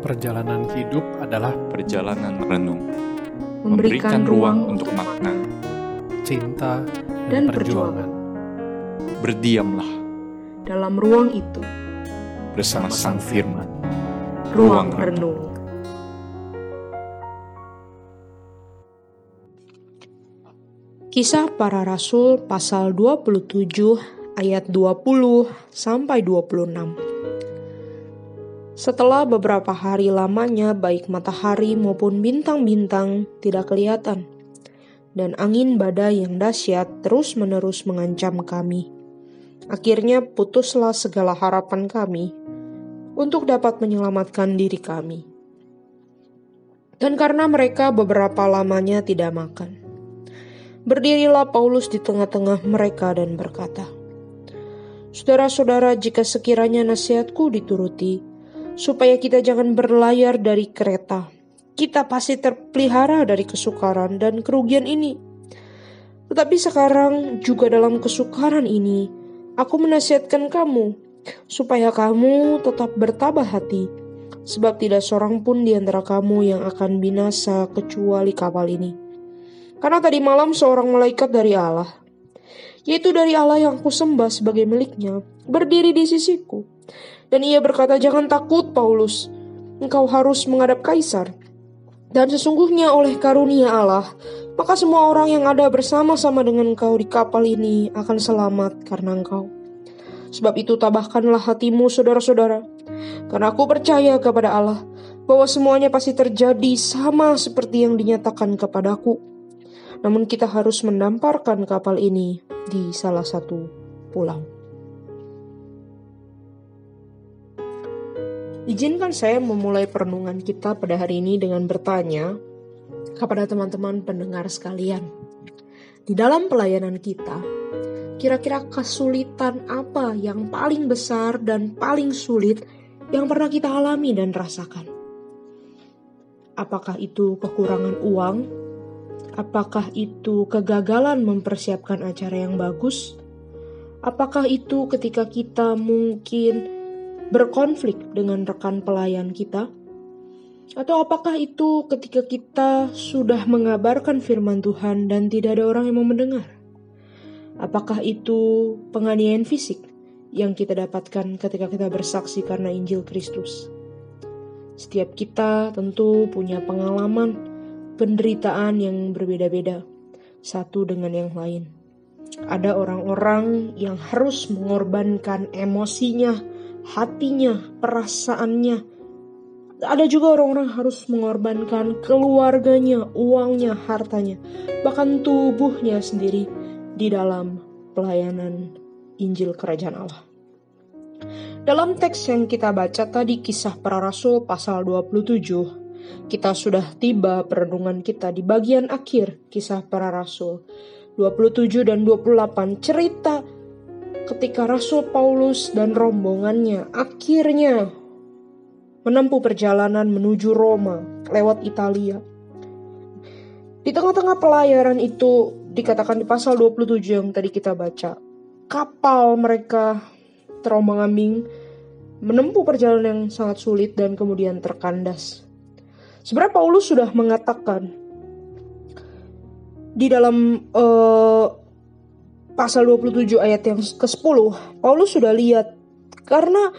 Perjalanan hidup adalah perjalanan renung, memberikan ruang untuk makna. cinta Dan dan, perjuangan. Berdiamlah dalam ruang itu, bersama Sang Firman. ruang Ruang renung. Kisah para Rasul pasal 27 ayat 20 sampai 26. Setelah beberapa hari lamanya baik matahari maupun bintang-bintang tidak kelihatan dan angin badai yang dahsyat terus-menerus mengancam kami. Akhirnya putuslah segala harapan kami untuk dapat menyelamatkan diri kami. Dan karena mereka beberapa lamanya tidak makan, berdirilah Paulus di tengah-tengah mereka dan berkata, Saudara-saudara, jika sekiranya nasihatku dituruti, supaya kita jangan berlayar dari kereta, kita pasti terpelihara dari kesukaran dan kerugian ini. Tetapi sekarang juga dalam kesukaran ini, aku menasihatkan kamu, supaya kamu tetap bertabah hati, sebab tidak seorang pun di antara kamu yang akan binasa kecuali kapal ini. Karena tadi malam seorang malaikat dari Allah, yaitu dari Allah yang kusembah sebagai miliknya, berdiri di sisiku. Dan ia berkata, jangan takut Paulus, engkau harus menghadap kaisar. Dan sesungguhnya oleh karunia Allah, maka semua orang yang ada bersama-sama dengan engkau di kapal ini akan selamat karena engkau. Sebab itu tabahkanlah hatimu saudara-saudara, karena aku percaya kepada Allah bahwa semuanya pasti terjadi sama seperti yang dinyatakan kepadaku. Namun kita harus mendamparkan kapal ini di salah satu pulau. Izinkan saya memulai perenungan kita pada hari ini dengan bertanya kepada teman-teman pendengar sekalian. Di dalam pelayanan kita, kira-kira kesulitan apa yang paling besar dan paling sulit yang pernah kita alami dan rasakan? Apakah itu kekurangan uang? Apakah itu kegagalan mempersiapkan acara yang bagus? Apakah itu ketika kita mungkin berkonflik dengan rekan pelayan kita? Atau apakah itu ketika kita sudah mengabarkan firman Tuhan dan tidak ada orang yang mau mendengar? Apakah itu penganiayaan fisik yang kita dapatkan ketika kita bersaksi karena Injil Kristus? Setiap kita tentu punya pengalaman penderitaan yang berbeda-beda, satu dengan yang lain. Ada orang-orang yang harus mengorbankan emosinya, hatinya, perasaannya. Ada juga orang-orang harus mengorbankan keluarganya, uangnya, hartanya, bahkan tubuhnya sendiri di dalam pelayanan Injil Kerajaan Allah. Dalam teks yang kita baca tadi kisah para rasul pasal 27, kita sudah tiba perenungan kita di bagian akhir kisah para rasul 27 dan 28 cerita ketika Rasul Paulus dan rombongannya akhirnya menempuh perjalanan menuju Roma lewat Italia. Di tengah-tengah pelayaran itu dikatakan di pasal 27 yang tadi kita baca, kapal mereka terombang-ambing menempuh perjalanan yang sangat sulit dan kemudian terkandas. Sebenarnya Paulus sudah mengatakan di dalam uh, pasal 27 ayat yang ke-10, Paulus sudah lihat karena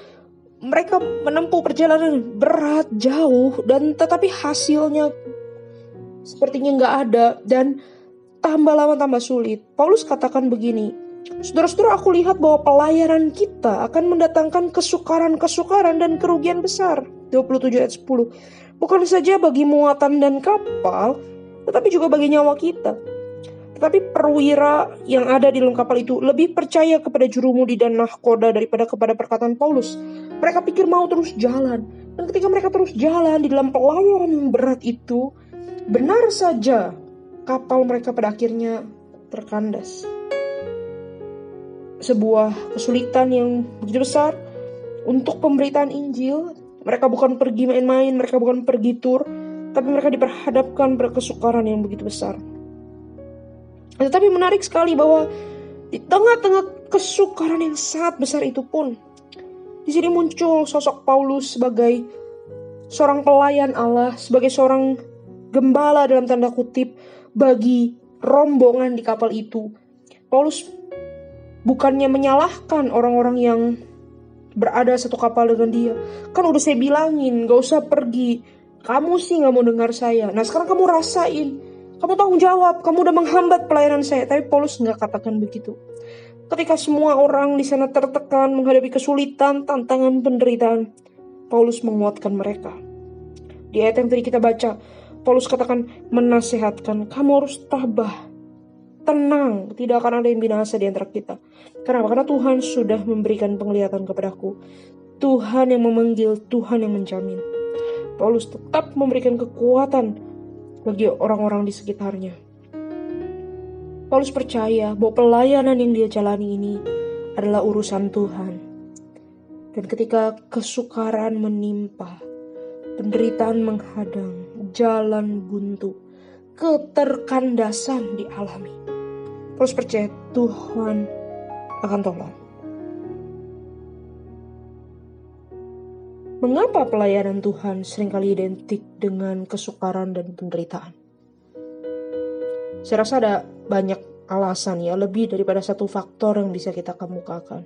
mereka menempuh perjalanan berat jauh dan tetapi hasilnya sepertinya nggak ada dan tambah lama tambah sulit. Paulus katakan begini, Saudara-saudara aku lihat bahwa pelayaran kita akan mendatangkan kesukaran-kesukaran dan kerugian besar. 27 ayat 10. Bukan saja bagi muatan dan kapal, tetapi juga bagi nyawa kita. Tetapi perwira yang ada di dalam kapal itu lebih percaya kepada jurumudi dan nahkoda daripada kepada perkataan Paulus. Mereka pikir mau terus jalan. Dan ketika mereka terus jalan di dalam pelayaran yang berat itu, benar saja kapal mereka pada akhirnya terkandas sebuah kesulitan yang begitu besar untuk pemberitaan Injil. Mereka bukan pergi main-main, mereka bukan pergi tur, tapi mereka diperhadapkan berkesukaran yang begitu besar. Tetapi menarik sekali bahwa di tengah-tengah kesukaran yang sangat besar itu pun, di sini muncul sosok Paulus sebagai seorang pelayan Allah, sebagai seorang gembala dalam tanda kutip bagi rombongan di kapal itu. Paulus bukannya menyalahkan orang-orang yang berada satu kapal dengan dia. Kan udah saya bilangin, gak usah pergi. Kamu sih gak mau dengar saya. Nah sekarang kamu rasain. Kamu tanggung jawab, kamu udah menghambat pelayanan saya. Tapi Paulus nggak katakan begitu. Ketika semua orang di sana tertekan menghadapi kesulitan, tantangan, penderitaan, Paulus menguatkan mereka. Di ayat yang tadi kita baca, Paulus katakan menasehatkan, kamu harus tabah, tenang, tidak akan ada yang binasa di antara kita. Kenapa? Karena Tuhan sudah memberikan penglihatan kepadaku. Tuhan yang memanggil, Tuhan yang menjamin. Paulus tetap memberikan kekuatan bagi orang-orang di sekitarnya. Paulus percaya bahwa pelayanan yang dia jalani ini adalah urusan Tuhan. Dan ketika kesukaran menimpa, penderitaan menghadang, jalan buntu, keterkandasan dialami. Terus percaya Tuhan akan tolong. Mengapa pelayanan Tuhan sering kali identik dengan kesukaran dan penderitaan? Saya rasa ada banyak alasan ya, lebih daripada satu faktor yang bisa kita kemukakan.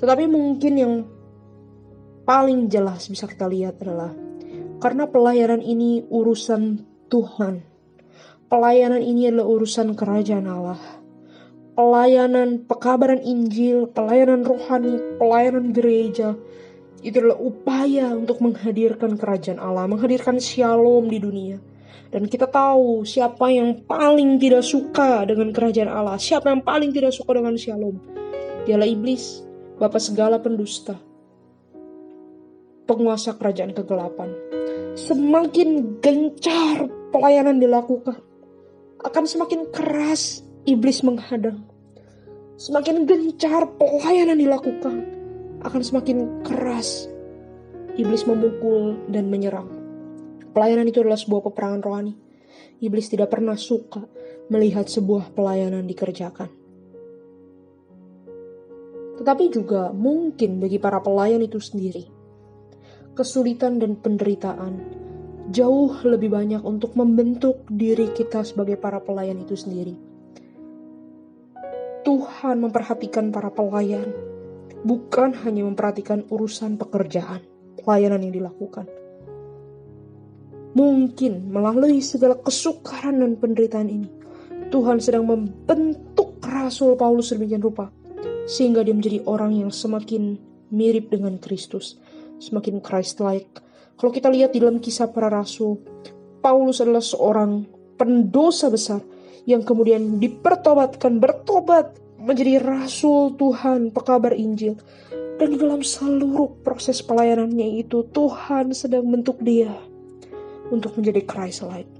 Tetapi mungkin yang paling jelas bisa kita lihat adalah karena pelayanan ini urusan Tuhan. Pelayanan ini adalah urusan kerajaan Allah. Pelayanan pekabaran Injil, pelayanan rohani, pelayanan gereja, itu adalah upaya untuk menghadirkan kerajaan Allah, menghadirkan shalom di dunia. Dan kita tahu siapa yang paling tidak suka dengan kerajaan Allah, siapa yang paling tidak suka dengan shalom. Dialah iblis, bapak segala pendusta, penguasa kerajaan kegelapan. Semakin gencar pelayanan dilakukan, akan semakin keras iblis menghadang. Semakin gencar pelayanan dilakukan, akan semakin keras iblis memukul dan menyerang. Pelayanan itu adalah sebuah peperangan rohani. Iblis tidak pernah suka melihat sebuah pelayanan dikerjakan. Tetapi juga mungkin bagi para pelayan itu sendiri, kesulitan dan penderitaan jauh lebih banyak untuk membentuk diri kita sebagai para pelayan itu sendiri. Tuhan memperhatikan para pelayan bukan hanya memperhatikan urusan pekerjaan, pelayanan yang dilakukan. Mungkin melalui segala kesukaran dan penderitaan ini, Tuhan sedang membentuk Rasul Paulus sedemikian rupa, sehingga dia menjadi orang yang semakin mirip dengan Kristus, semakin Christ-like. Kalau kita lihat di dalam kisah para rasul, Paulus adalah seorang pendosa besar yang kemudian dipertobatkan, bertobat menjadi rasul Tuhan, pekabar Injil. Dan di dalam seluruh proses pelayanannya itu, Tuhan sedang bentuk dia untuk menjadi Christ-like.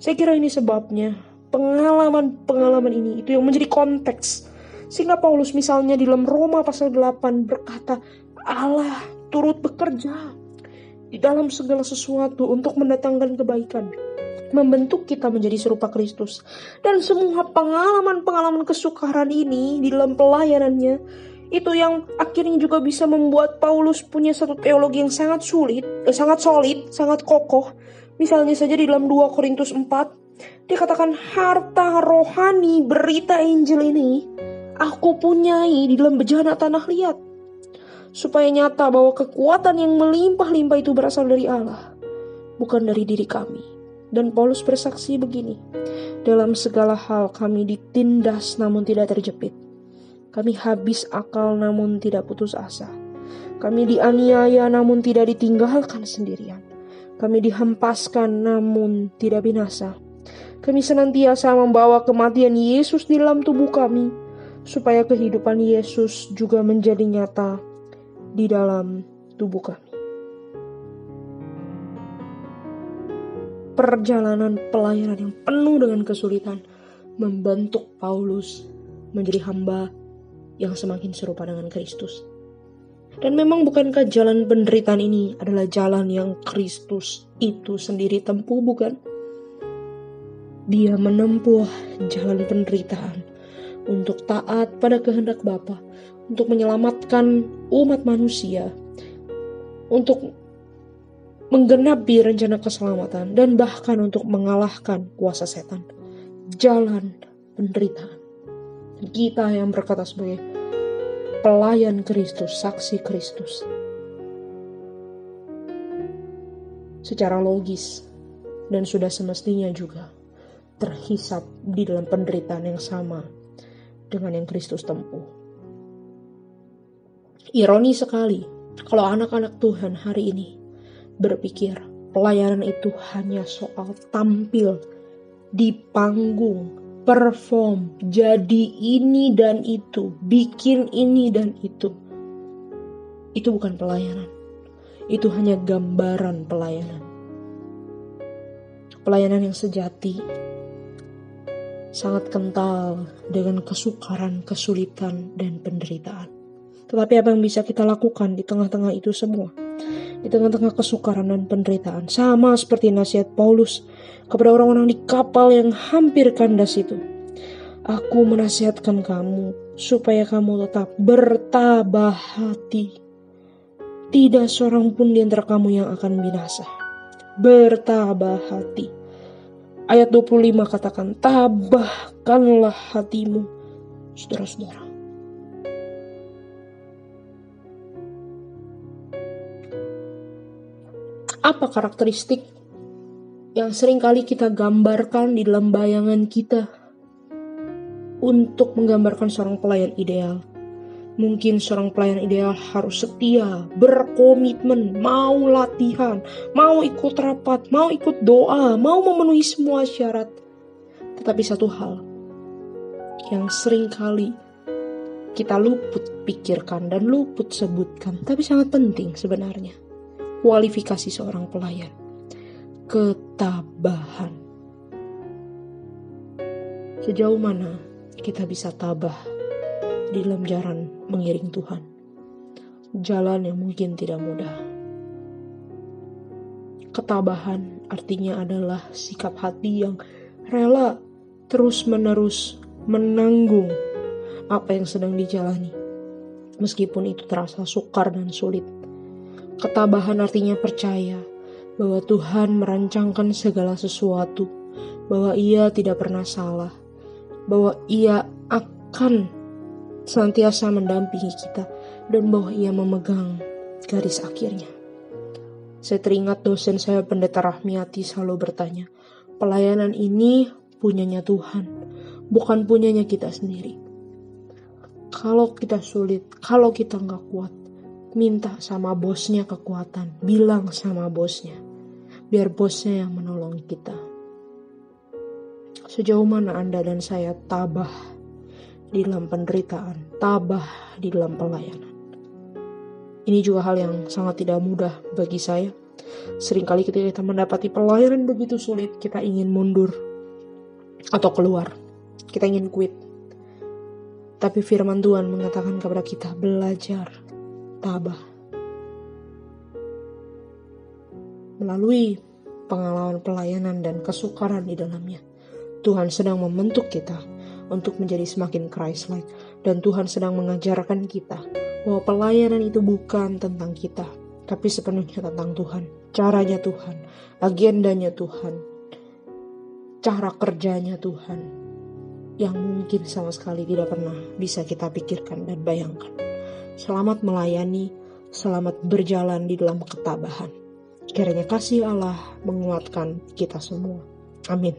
Saya kira ini sebabnya pengalaman-pengalaman ini itu yang menjadi konteks. Sehingga Paulus misalnya di dalam Roma pasal 8 berkata, Allah turut bekerja di dalam segala sesuatu untuk mendatangkan kebaikan membentuk kita menjadi serupa Kristus. Dan semua pengalaman-pengalaman kesukaran ini di dalam pelayanannya itu yang akhirnya juga bisa membuat Paulus punya satu teologi yang sangat sulit, eh, sangat solid, sangat kokoh. Misalnya saja di dalam 2 Korintus 4, dia katakan harta rohani berita Injil ini aku punyai di dalam bejana tanah liat. Supaya nyata bahwa kekuatan yang melimpah-limpah itu berasal dari Allah, bukan dari diri kami. Dan Paulus bersaksi begini, dalam segala hal kami ditindas namun tidak terjepit. Kami habis akal namun tidak putus asa. Kami dianiaya namun tidak ditinggalkan sendirian. Kami dihempaskan namun tidak binasa. Kami senantiasa membawa kematian Yesus di dalam tubuh kami, supaya kehidupan Yesus juga menjadi nyata di dalam tubuh kami. Perjalanan pelayanan yang penuh dengan kesulitan membentuk Paulus menjadi hamba yang semakin serupa dengan Kristus. Dan memang bukankah jalan penderitaan ini adalah jalan yang Kristus itu sendiri tempuh bukan? Dia menempuh jalan penderitaan untuk taat pada kehendak Bapa, untuk menyelamatkan umat manusia, untuk menggenapi rencana keselamatan, dan bahkan untuk mengalahkan kuasa setan. Jalan penderitaan. Kita yang berkata sebagai pelayan Kristus, saksi Kristus. Secara logis dan sudah semestinya juga terhisap di dalam penderitaan yang sama dengan yang Kristus tempuh. Ironi sekali kalau anak-anak Tuhan hari ini berpikir pelayanan itu hanya soal tampil di panggung, perform, jadi ini dan itu, bikin ini dan itu. Itu bukan pelayanan. Itu hanya gambaran pelayanan. Pelayanan yang sejati sangat kental dengan kesukaran, kesulitan, dan penderitaan. Tetapi apa yang bisa kita lakukan di tengah-tengah itu semua? Di tengah-tengah kesukaran dan penderitaan, sama seperti nasihat Paulus kepada orang-orang di kapal yang hampir kandas itu. Aku menasihatkan kamu supaya kamu tetap bertabah hati. Tidak seorang pun di antara kamu yang akan binasa. Bertabah hati. Ayat 25 katakan, tabahkanlah hatimu, saudara-saudara. Apa karakteristik yang sering kali kita gambarkan di dalam bayangan kita untuk menggambarkan seorang pelayan ideal? Mungkin seorang pelayan ideal harus setia, berkomitmen, mau latihan, mau ikut rapat, mau ikut doa, mau memenuhi semua syarat. Tetapi satu hal yang sering kali kita luput pikirkan dan luput sebutkan, tapi sangat penting sebenarnya. Kualifikasi seorang pelayan. Ketabahan. Sejauh mana kita bisa tabah di dalam jalan mengiring Tuhan. Jalan yang mungkin tidak mudah. Ketabahan artinya adalah sikap hati yang rela terus-menerus menanggung apa yang sedang dijalani. Meskipun itu terasa sukar dan sulit. Ketabahan artinya percaya bahwa Tuhan merancangkan segala sesuatu, bahwa Ia tidak pernah salah, bahwa Ia akan senantiasa mendampingi kita, dan bahwa Ia memegang garis akhirnya. Saya teringat dosen saya Pendeta Rahmiati selalu bertanya, pelayanan ini punyanya Tuhan, bukan punyanya kita sendiri. Kalau kita sulit, kalau kita nggak kuat, minta sama bosnya kekuatan, bilang sama bosnya, biar bosnya yang menolong kita. Sejauh mana Anda dan saya tabah di dalam penderitaan, tabah di dalam pelayanan. Ini juga hal yang sangat tidak mudah bagi saya. Seringkali ketika kita mendapati pelayanan begitu sulit, kita ingin mundur atau keluar. Kita ingin quit. Tapi firman Tuhan mengatakan kepada kita, belajar tabah. Melalui pengalaman pelayanan dan kesukaran di dalamnya, Tuhan sedang membentuk kita untuk menjadi semakin Christ-like dan Tuhan sedang mengajarkan kita bahwa pelayanan itu bukan tentang kita, tapi sepenuhnya tentang Tuhan. Caranya Tuhan, agendanya Tuhan, cara kerjanya Tuhan yang mungkin sama sekali tidak pernah bisa kita pikirkan dan bayangkan. Selamat melayani, selamat berjalan di dalam ketabahan. Kiranya kasih Allah menguatkan kita semua. Amin.